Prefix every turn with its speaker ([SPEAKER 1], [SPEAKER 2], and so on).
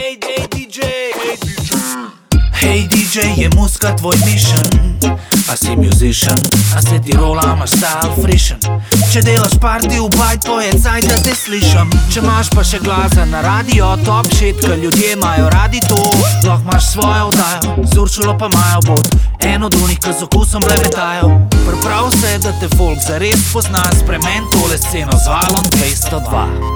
[SPEAKER 1] Hej, hey, DJ, hey, DJ. Hey, DJ, je muska tvoj mission. A si musician, a se ti rola, imaš style frishen Če delaš party v bajt, to je caj, da te slišam Če imaš pa še glasa na radio, top shit, ker ljudje imajo radi to. Lahko imaš svojo vdajo, z uršulo pa imajo bod En od unih, ki z okusom blebetajo Priprav se, da te folk zares pozna, spremen tole sceno z valom 202